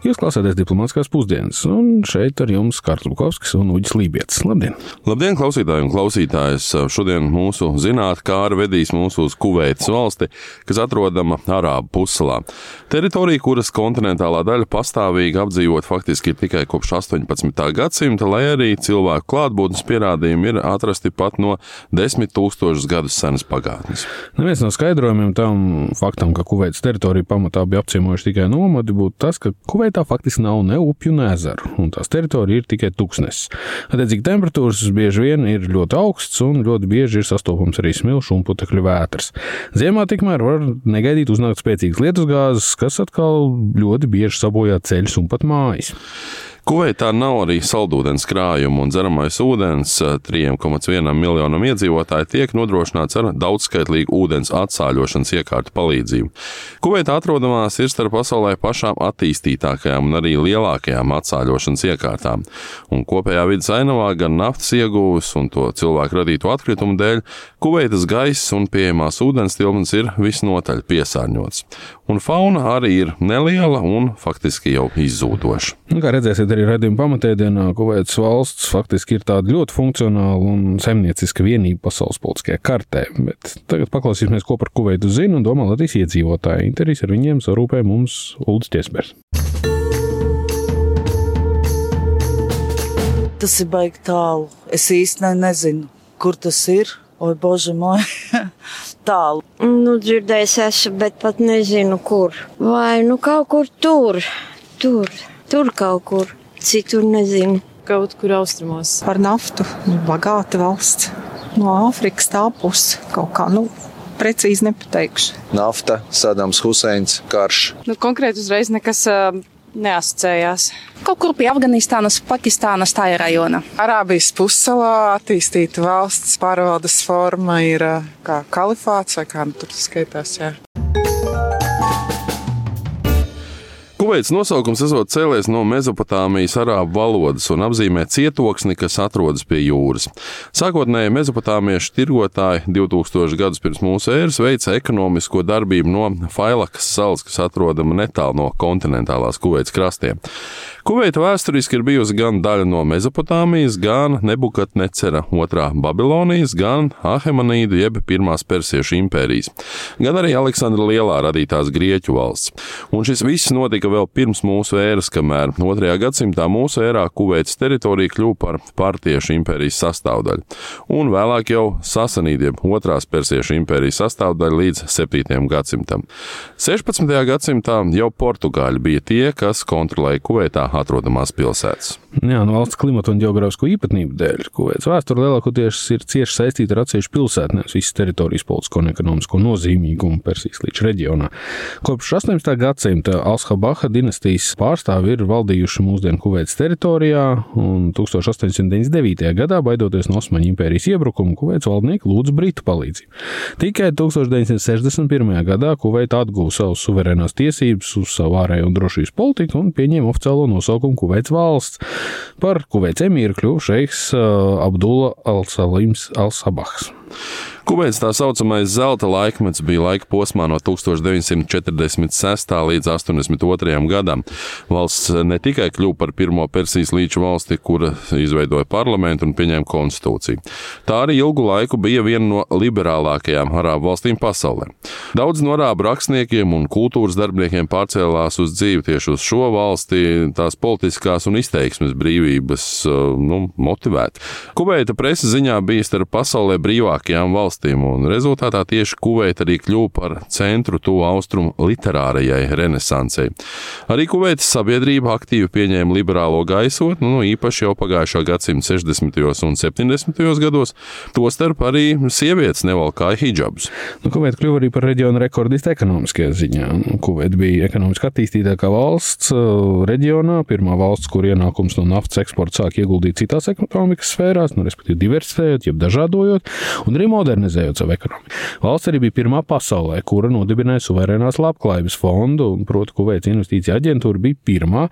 Jūs klausāties diplomātiskās pusdienas, un šeit ar jums Kārls Bukovskis un Uģis Lībijams. Labdien! Labdien, klausītāji un klausītājas! Šodien mūsu zinātnē kāra vedīs mūsu uz Kuveitas valsti, kas atrodama Arābu pussalā. Teritorija, kuras kontinentālā daļa pastāvīgi apdzīvot faktiski tikai kopš 18. gadsimta, lai arī cilvēku klātbūtnes pierādījumi ir atrasti pat no 10 tūkstošus gadus senas pagātnes. Neviens no skaidrojumiem tam faktam, ka Kuveitas teritorija pamatā bija apciemojuši tikai nomadi, būtu tas, ka Kuveita Kuveitā faktiski nav ne upju, ne ezeru, un tās teritorija ir tikai tūkstnesis. Attiecīgi, temperatūras bieži vien ir ļoti augsts, un ļoti bieži ir sastopams arī smilšu un putekļu vētras. Ziemā tikmēr var negaidīt uznākt spēcīgas lietusgāzes, kas atkal ļoti bieži sabojā ceļus un pat mājas. Kuveitā nav arī saldūdens krājuma, un dzeramais ūdens. 3,1 eh, miljonam iedzīvotāju tiek nodrošināts ar daudzskaitlīgu ūdens atsāļošanas iekārtu palīdzību. Kuveitā atrodamās ir starp pasaulē pašām attīstītākajām un arī lielākajām atsāļošanas iekārtām, un kopējā vidas ainavā gan naftas iegūs un to cilvēku radīto atkritumu dēļ Kuveitas gaiss un pieejamās ūdens tilpnes ir visnotaļ piesārņots, un fauna arī ir neliela un faktiski jau izzūdoša. Nu, kā redzēsiet, arī redzējuma pamatēdienā Kuveitas valsts faktiski ir tāda ļoti funkcionāla un zemnieciska vienība pasaules politiskajā kartē. Bet tagad paklausīsimies, ko par Kuveitu zina un domā Latvijas iedzīvotāji. Intervijas ar viņiem sarūpē mums Ulris Tiesbers. Tas ir baigi tālu. Es īsti nezinu, kur tas ir. Oi, bože, moj, tālu. Nu, dzirdējis esmu, bet pat nezinu, kur. Vai nu kaut kur tur, tur, tur kaut kur. Citur nezinu. Kaut kur austrumos. Par naftu. Bagāta valsts. No Āfrikas tā puses kaut kā. Nu, precīzi nepateikšu. Nafta, Sadams Huseins, karš. Nu, konkrēti uzreiz nekas uh, neasociējās. Kaut kur pie Afganistānas, Pakistānas tā ir rajona. Arābijas pussalā attīstīta valsts pārvaldes forma ir kā kalifāts vai kā nu tur skaitās. Jā. Kuveits nosaukums esot cēlies no Mesopotāmijas arābu valodas un apzīmē cietoksni, kas atrodas pie jūras. Sākotnēji mesopotāmiešu tirgotāji 2000 gadus pirms mūsu ēras veica ekonomisko darbību no Failakas salas, kas atrodama netālu no kontinentālās Kuveits krastiem. Kuveita vēsturiski ir bijusi gan daļa no Mesopotāmijas, gan Nebukadnecera otrā Babilonijas, gan Ahemanīdu jeb Pirmās Persiešu impērijas, gan arī Aleksandra Lielā radītās Grieķu valsts. Un šis viss notika vēl pirms mūsu ēras, kamēr 2. gadsimtā mūsu ērā Kuveitas teritorija kļuva par Partiešu impērijas sastāvdaļu, un vēlāk jau Sasanīdu jeb otrās Persiešu impērijas sastāvdaļu līdz 7. gadsimtam. 16. gadsimtā jau Portugāļi bija tie, kas kontrolēja Kuveitā atrodamās pilsētas. Jā, no valsts klimata un geogrāfisko īpatnību dēļ, Kuveitas vēsture lielākoties ir cieši saistīta ar atsevišķu pilsētu, nevis visas teritorijas politisko un ekonomisko nozīmīgumu Persijas līča reģionā. Kopš 18. gadsimta Alshabaha dinastijas pārstāvi ir valdījuši mūsdienu Kuveitas teritorijā, un 1899. gadā, baidoties no Osmaņu impērijas iebrukuma, Kuveitas valdnieki lūdza Britu palīdzību. Tikai 1961. gadā Kuveita atguva savas suverēnās tiesības uz savu ārējo un drošības politiku un pieņēma oficiālo nosaukumu Kuveits valsts. Par Kuveits emīru kļuva šeiks Abdullah al-Salims al-Sabahs. Kuveits tā saucamais zelta laikmets bija laika posmā no 1946. līdz 82. gadam. Valsts ne tikai kļuva par pirmo Persijas līča valsti, kura izveidoja parlamentu un pieņēma konstitūciju. Tā arī ilgu laiku bija viena no liberālākajām arābu valstīm pasaulē. Daudz no arābu rakstniekiem un kultūras darbiniekiem pārcēlās uz dzīvi tieši uz šo valsti, tās politiskās un izteiksmes brīvības nu, motivēt. Kuveita presa ziņā bija starp pasaulē brīvākajām valstīm valstīm, un rezultātā tieši Kuveita arī kļuva par centru tuvu austrumu literārajai renesansei. Arī Kuveitas sabiedrība aktīvi pieņēma liberālo gaisotni, nu, īpaši jau pagājušā gadsimta 60. un 70. gados, tostarp arī sievietes nevalkāja hijabus. Nu, Kuveita kļuva arī par reģionu rekordistu ekonomiskajā ziņā. Nu, Kuveita bija ekonomiski attīstītākā valsts uh, reģionā, pirmā valsts, kur ienākums no naftas eksporta sāk ieguldīt citās ekonomikas sfērās, nu, respektīvi diversificējot, jeb dažādojot, un arī modernizējot savu ekonomiku. Valsts arī bija pirmā pasaulē, kura nodibināja suverēnās labklājības fondu, un proti, Kuveits investīcija aģentūra bija pirmā,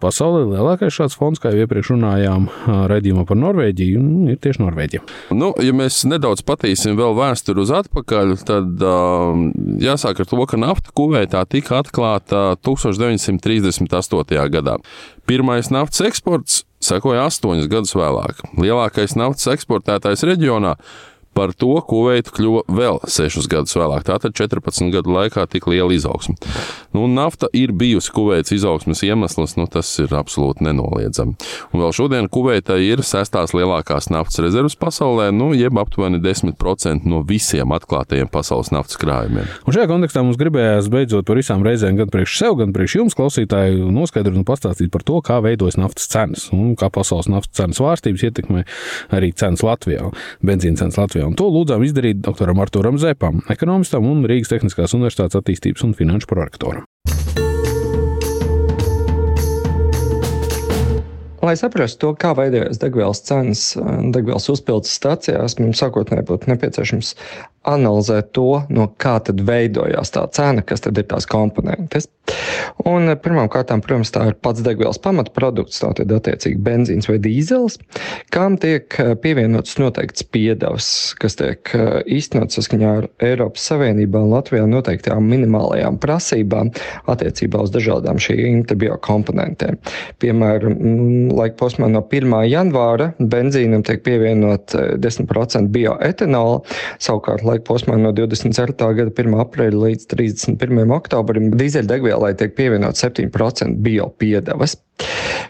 pasaulē lielākais šāds fonds, kā jau iepriekš runājām, raidījumā par Norvēģiju, ir tieši Norvēģija. Nu, ja mēs nedaudz patīsim vēl vēsturi uz atpakaļ, tad uh, jāsāk ar to, ka nafta Kuveitā tika atklāta 1938. gadā. Pirmais naftas eksports sekoja astoņus gadus vēlāk. Lielākais naftas eksportētājs reģionā Par to Kuveita kļuva vēl 6 gadus vēlāk. Tātad 14 gadu laikā tik liela izaugsme. Nu, nafta ir bijusi Kuveitas izaugsmes iemesls, nu, tas ir absolūti nenoliedzami. Un vēl šodien Kuveita ir sestās lielākās naftas rezerves pasaulē, nu, jeb aptuveni 10% no visiem atklātajiem pasaules naftas krājumiem. Un šajā kontekstā mums gribējās beidzot par visām reizēm, gan priekš sev, gan priekš jums, klausītāji, noskaidrot un pastāstīt par to, kā veidojas naftas cenas un kā pasaules naftas cenas svārstības ietekmē arī cenas Latvijā, benzīna cenas Latvijā. Un to lūdzām izdarīt doktoram Arturam Zepam, ekonomistam un Rīgas Tehniskās Universitātes attīstības un finanšu prorektoram. Lai saprastu to, kā veidojas degvielas cenas degvielas uzpildes stācijās, mums sākotnēji būtu nepieciešams analizēt to, no kā tad veidojās tā cena, kas tad ir tās komponentes. Un pirmkārt, protams, tā ir pats degvielas pamatprodukts, tātad attiecīgi benzīns vai dīzels, kam tiek eh, pievienots noteikts piedevs, kas tiek eh, īstenots saskaņā ar Eiropas Savienībā un Latvijā noteiktām minimālajām prasībām attiecībā uz dažādām šīm biokomponentēm. Piemēram, mm, laika posmā no 1. janvāra benzīnam tiek pievienot 10% eh, bioetanola, savukārt laika posmā no 24. gada 1. aprīļa līdz 31. oktobrim dīzeļdegvielai tiek pievienot 7% biopiedevas.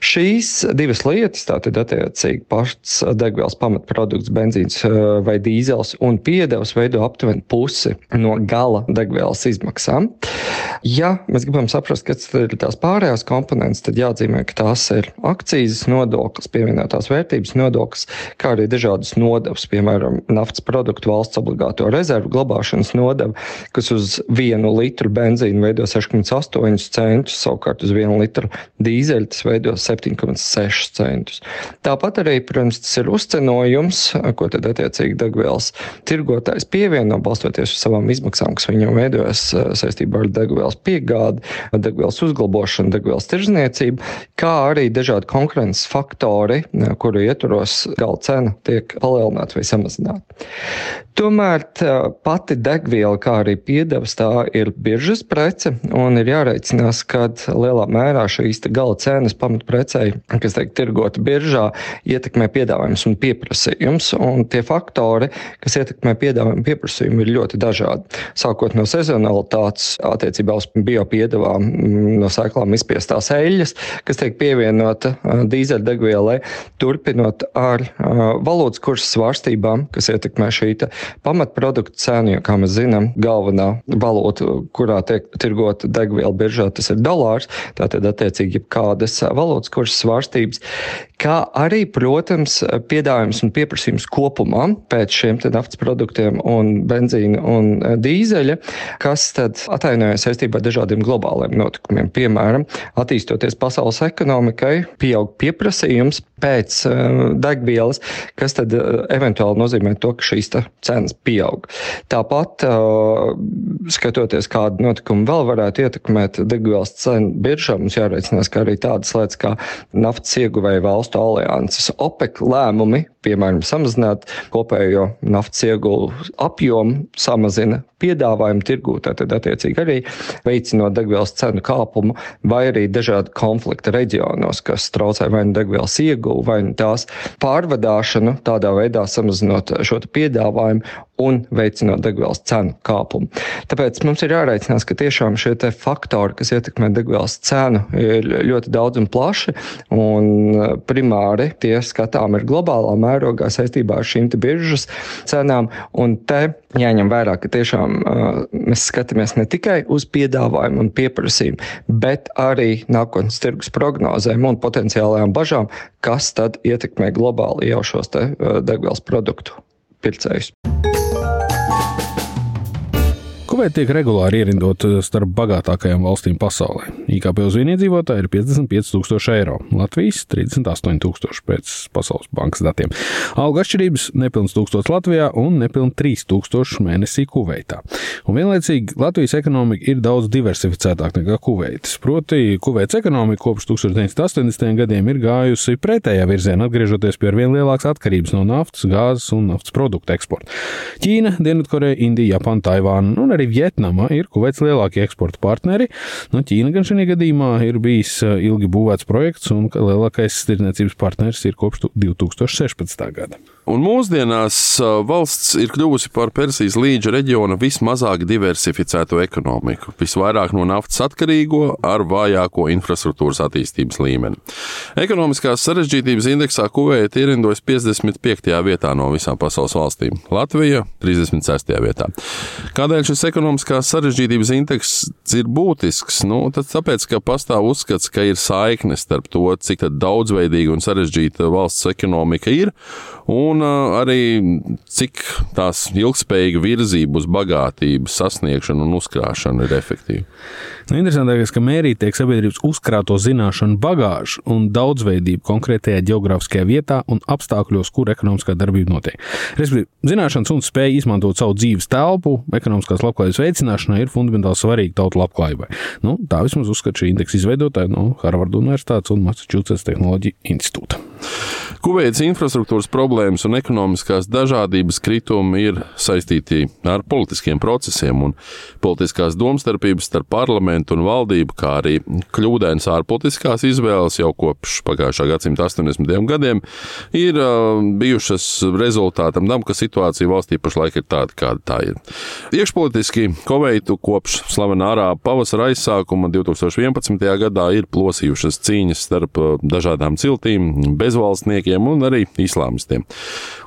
Šīs divas lietas, tātad attiecīgi pats degvielas pamatprodukts, benzīns eh, vai dīzels un piedevs veido aptuveni pusi no gala degvielas izmaksām. Ja mēs gribam saprast, kas ir tās pārējās komponentes, tad jāatzīmē, ka tās ir akcijas nodoklis, pievienotās vērtības nodoklis, kā arī dažādas nodevas, piemēram, naftas produktu valsts obligāto rezervu glabāšanas nodeva, kas uz vienu litru benzīnu veido 6,8 centus, savukārt uz vienu litru dīzeļu tas veido 7,6 centus. Tāpat arī, protams, tas ir uzcenojums, ko tad attiecīgi degvielas tirgotājs pievieno, balstoties uz savām izmaksām, kas viņam veidojas eh, saistībā ar degvielas piegādi, degvielas uzglabošanu, degvielas tirzniecību, kā arī dažādi konkurences faktori, eh, kuru ietvaros gala cena tiek palielināta vai samazināta. Tomēr pati degviela, kā arī piedevs, tā ir biržas prece un ir jāreicinās, ka lielā mērā šīs gala cenas pamatprecei, kas tiek tirgota biržā, ietekmē piedāvājums un pieprasījums. Un tie faktori, kas ietekmē piedāvājumu un pieprasījumu, ir ļoti dažādi. Sākot no sezonalitātes attiecībā uz biopiedevām, mm, no sēklām izspiestās eļļas, kas tiek pievienota dīzeļdegvielai, turpinot ar valūtas kursa svārstībām, kas ietekmē šī pamatproduktu cenu, jo, kā mēs zinām, galvenā valūta, kurā tiek tirgota degviela biržā, tas ir dolārs. Tātad, attiecīgi, kādas valūtas kursas svārstības, kā arī, protams, piedāvājums un pieprasījums kopumā pēc šiem naftas produktiem un benzīna un dīzeļa, kas tad atainojas saistībā ar dažādiem globāliem notikumiem. Piemēram, attīstoties pasaules ekonomikai, pieaug pieprasījums pēc uh, degvielas, kas tad uh, eventuāli nozīmē to, ka šīs cenas pieaug. Tāpat, skatoties, kāda notikuma vēl varētu ietekmēt degvielas cenu biržā, mums jāreicinās, ka arī tādas lietas kā naftas ieguvēja valstu alianses OPEC lēmumi, piemēram, samazināt kopējo naftas ieguvu apjomu, samazina piedāvājumu tirgū, tad attiecīgi arī veicinot degvielas cenu kāpumu, vai arī dažādi konflikti reģionos, kas traucē vai nu degvielas ieguvu, vai nu tās pārvadāšanu, tādā veidā samazinot šo piedāvājumu un veicinot degvielas cenu kāpumu. Tāpēc mums ir jāreicinās, ka tiešām šie faktori, kas ietekmē degvielas cenu, ir ļoti daudz un plaši, un e, primāri tie skatām ir globālā mērogā saistībā ar šīm biržas cenām, un te jāņem vērā, ka tiešām uh, mēs skatāmies ne tikai uz piedāvājumu un pieprasījumu, bet arī nākotnes tirgus prognozēm un potenciālajām bažām, kas tad ietekmē globāli jau šos uh, degvielas produktu pircējus. Kuveita tiek regulāri ierindot starp bagātākajām valstīm pasaulē. IKP uz vienu iedzīvotāju ir 55,000 eiro, Latvijas 38,000 pēc Pasaules bankas datiem. Alga atšķirības nepilns 1000 Latvijā un nepilns 3000 mēnesī Kuveitā. Un vienlaicīgi Latvijas ekonomika ir daudz diversificētāka nekā Kuveitas. Proti, Kuveitas ekonomika kopš 1980. gadiem ir gājusi pretējā virzienā, atgriežoties pie ar vien lielākas atkarības no naftas, gāzes un naftas produktu eksporta. Ķīna, Dienvidkoreja, Indija, Japāna, Taivāna un arī Vietnama ir Kuveits lielākie eksporta partneri. Nu, Ķīna gan šajā gadījumā ir bijis eh, ilgi būvēts projekts, un lielākais tirdzniecības partneris ir kopš 2016. gada. Un mūsdienās valsts ir kļuvusi par Persijas līča reģiona vismazāk diversificēto ekonomiku, visvairāk no naftas atkarīgo ar vājāko infrastruktūras attīstības līmeni. Ekonomiskās sarežģītības indeksā Kuveita ierindojas 55. vietā no visām pasaules valstīm, Latvija 36. vietā. Kādēļ šis ekonomiskās sarežģītības indeks ir būtisks? Nu, tāpēc, ka pastāv uzskats, ka ir saikne starp to, cik daudzveidīga un sarežģīta valsts ekonomika ir un arī cik tās ilgspējīga virzība uz bagātību, sasniegšanu un uzkrāšanu ir efektīva. Nu, interesantākais, ka mērīt tiek sabiedrības uzkrāto zināšanu bagāžu un daudzveidību konkrētajā geogrāfiskajā vietā un apstākļos, kur ekonomiskā darbība notiek. Respektīvi, zināšanas un spēja izmantot savu dzīves telpu ekonomiskās labklājības veicināšanai ir fundamentāli svarīga tautu labklājībai. Nu, tā vismaz uzskata šī indeksa izveidotāja no Harvardu Universitātes un Massachusetts Tehnoloģiju institūta. Kuveitas infrastruktūras problēmas un ekonomiskās dažādības kritumi ir saistīti ar politiskiem procesiem un politiskās domstarpības starp parlamentu un valdību, kā arī kļūdainas ārpolitiskās izvēles jau kopš pagājušā gadsimta 80. gadiem ir bijušas rezultātam tam, ka situācija valstī pašlaik ir tāda, kāda tā ir. Iekšpolitiski Kuveitu kopš slavenā ārā pavasara aizsākuma 2011. gadā ir plosījušas cīņas starp dažādām ciltīm, bezvalstniekiem un arī islāmistiem.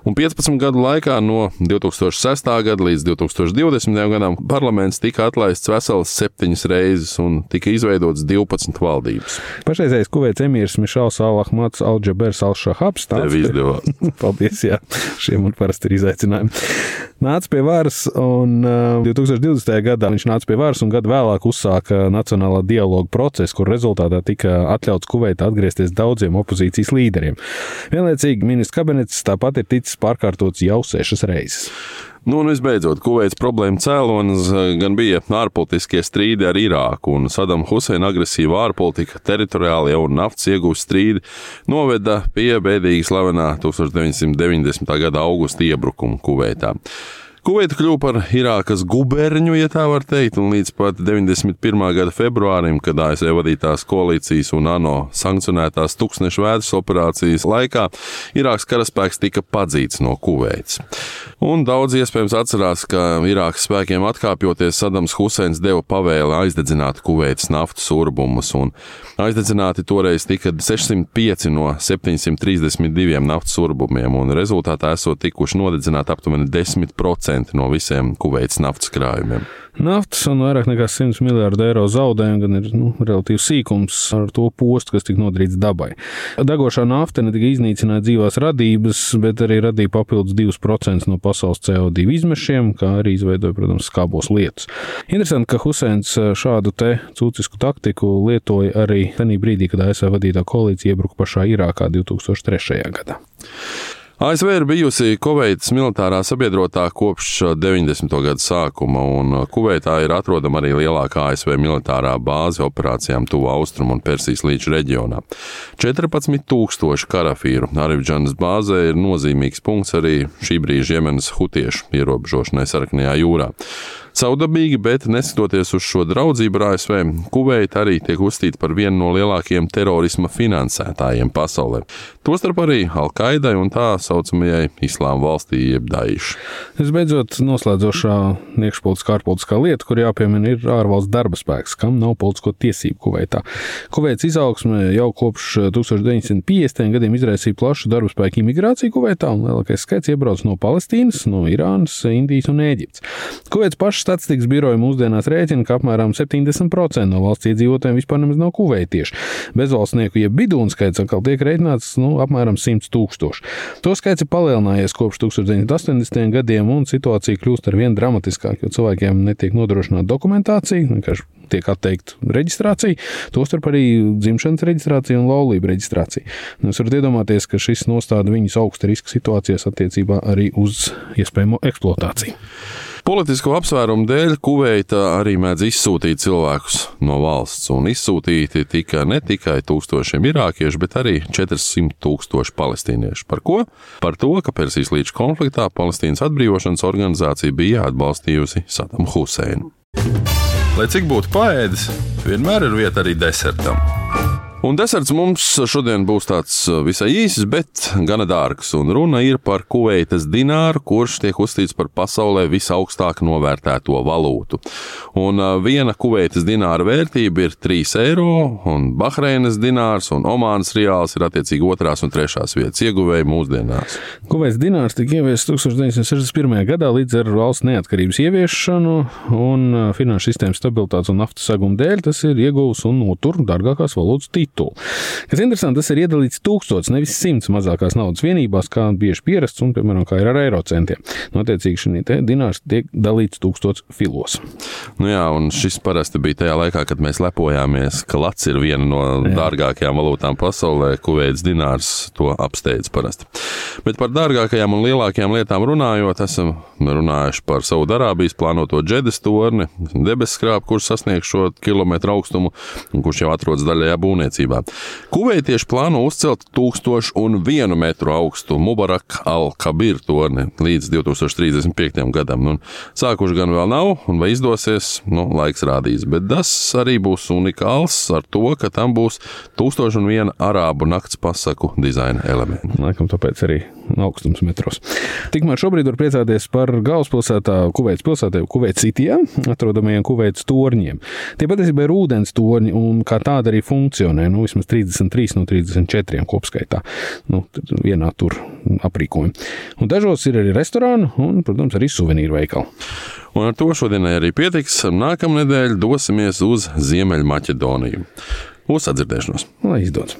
Un 15 gadu laikā, no 2006. gada līdz 2020. gadam, parlaments tika atlaists vesels septiņas reizes un tika izveidots 12 valdības. Pašreizējais Kuveits emīrs Mišels Alahmats Alģabers Alšahabs. Tev izdevās. Paldies, jā. Šiem man parasti ir izaicinājumi. Nāca pie varas un uh, 2020. gadā viņš nāca pie varas un gadu vēlāk uzsāka nacionālā dialoga procesu, kur rezultātā tika atļauts Kuveitā atgriezties daudziem opozīcijas līderiem. Vienlaicīgi ministrs kabinets tāpat ir ticis pārkārtots jau sešas reizes. Nu, un visbeidzot, Kuveits problēma cēlonis gan bija ārpolitiskie strīdi ar Irāku, un Sadam Huseina agresīva ārpolitika, teritoriālie un naftas iegūst strīdi noveda pie bēdīgi slavenā 1990. gada augusta iebrukuma Kuveitā. Kuveita kļuva par Irākas guberņu, ja tā var teikt, un līdz pat 91. gada februārim, kad ASV vadītās koalīcijas un ANO sankcionētās tūkstnešu vētras operācijas laikā, Irākas karaspēks tika padzīts no Kuveitas. Un daudz iespējams atcerās, ka Irākas spēkiem atkāpjoties Sadams Huseins deva pavēli aizdedzināt Kuveitas naftas urbumus, un aizdedzināti toreiz tika 605 no 732 naftas urbumiem, un rezultātā esot tikuši nodedzināti aptuveni 10% no visiem Kuveitas naftas krājumiem. Naftas un vairāk nekā 100 miljardu eiro zaudējumu gan ir nu, relatīvs sīkums ar to postu, kas tika nodarīts dabai. Degošā nafta ne tikai iznīcināja dzīvās radības, bet arī radīja papildus 2% no pasaules CO2 izmešiem, kā arī izveidoja, protams, skābos lietus. Interesanti, ka Huseins šādu te cūcisku taktiku lietoja arī tajā brīdī, kad ASV vadītā koalīcija iebruka pašā Irākā 2003. gadā. ASV ir bijusi Kuveitas militārā sabiedrotā kopš 90. gada sākuma, un Kuveitā ir atrodama arī lielākā ASV militārā bāze operācijām Tuvu Austrumu un Persijas līča reģionā. 14,000 karavīru Arivģanas bāzē ir nozīmīgs punkts arī šī brīža Jemenas hutiešu ierobežošanai Saraknajā jūrā. Saudabīgi, bet neskatoties uz šo draudzību ar ASV, Kuveita arī tiek uzskatīta par vienu no lielākajiem terorisma finansētājiem pasaulē. Tostarp arī Al-Qaidai un tā saucamajai Islāma valstī, jeb Daīšu. Visbeidzot, noslēdzošā iekšpolitiskā ārpolitiskā lieta, kur jāpiemina, ir ārvalsts darba spēks, kam nav politisko tiesību Kuveitā. Kuveits izaugsme jau kopš 1950. gadiem izraisīja plašu darba spēku imigrāciju Kuveitā, un lielākais skaits iebrauc no Palestīnas, no Irānas, Indijas un Ēģiptes. Kuveits pašs Valsts statistikas biroja mūsdienās rēķina, ka apmēram 70% no valsts iedzīvotājiem vispār nemaz nav kuveitieši. Bezvalstnieku jeb bidūnu skaits atkal tiek rēķināts nu, apmēram 100 tūkstoši. To skaits ir palielinājies kopš 1980. gadiem, un situācija kļūst ar vien dramatiskāka, jo cilvēkiem netiek nodrošināta dokumentācija, tiek atteikta reģistrācija, tostarp arī dzimšanas reģistrācija un laulība reģistrācija. Jūs varat iedomāties, ka šis nostāda viņus augsta riska situācijās attiecībā arī uz iespējamo eksploatāciju. Politisko apsvērumu dēļ Kuveita arī mēdz izsūtīt cilvēkus no valsts, un izsūtīti tika ne tikai tūkstošiem irākiešu, bet arī 400 tūkstoši palestīniešu. Par ko? Par to, ka Persijas līča konfliktā Palestīnas atbrīvošanas organizācija bija atbalstījusi Sadamu Huseinu. Lai cik būtu paēdis, vienmēr ir vieta arī desertam. Un deserts mums šodien būs tāds uh, visai īss, bet gana dārgs. Un runa ir par kuveitas dināru, kurš tiek uzskatīts par pasaulē visaugstāk novērtēto valūtu. Un uh, viena kuveitas dināra vērtība ir 3 eiro, un Bahreinas dinārs un Omānas reāls ir attiecīgi otrās un trešās vietas ieguvēji mūsdienās. Kuveitas dinārs tika ieviests 1961. gadā līdz ar valsts neatkarības ieviešanu un uh, finanšu sistēmas stabilitātes un naftas saguma dēļ tas ir ieguvis un notur dārgākās valūtas tīklu titulu. Kas interesanti, tas ir iedalīts tūkstots, nevis simts mazākās naudas vienībās, kā bieži pierasts, un, piemēram, kā ir ar eiro centiem. Notiecīgi šī dinārs tiek dalīts tūkstots filos. Nu jā, un šis parasti bija tajā laikā, kad mēs lepojāmies, ka lats ir viena no jā. dārgākajām valūtām pasaulē, kuveits dinārs to apsteidz parasti. Bet par dārgākajām un lielākajām lietām runājot, esam runājuši par Saudārābijas plānoto džedes torni, debeskrāpu, kurš sasniegs šo kilometru augstumu, un kurš jau atrodas daļajā būvniecībā. Kuveitieši plāno uzcelt 1001 metru augstu Mubarak al-Kabir torni līdz 2035. gadam. Un sākuši gan vēl nav, un vai izdosies, nu, laiks rādīs. Bet tas arī būs unikāls ar to, ka tam būs 1001 arābu nakts pasaku dizaina elementi. Laikam tāpēc arī augstums metros. Tikmēr šobrīd var priecāties par galvaspilsētā, Kuveits pilsētā, Kuveits Citijā atrodamajiem Kuveits torņiem. Tie patiesībā ir ūdens torņi un kā tāda arī funkcionē. Nu, vismaz 33 no 34 kopskaitā. Nu, vienā tur aprīkojumi. Un dažos ir arī restorāni un, protams, arī suvenīru veikali. Un ar to šodienai arī pietiks. Nākamā nedēļa dosimies uz Ziemeļmaķedoniju. Uz sadzirdēšanos! Lai izdodas!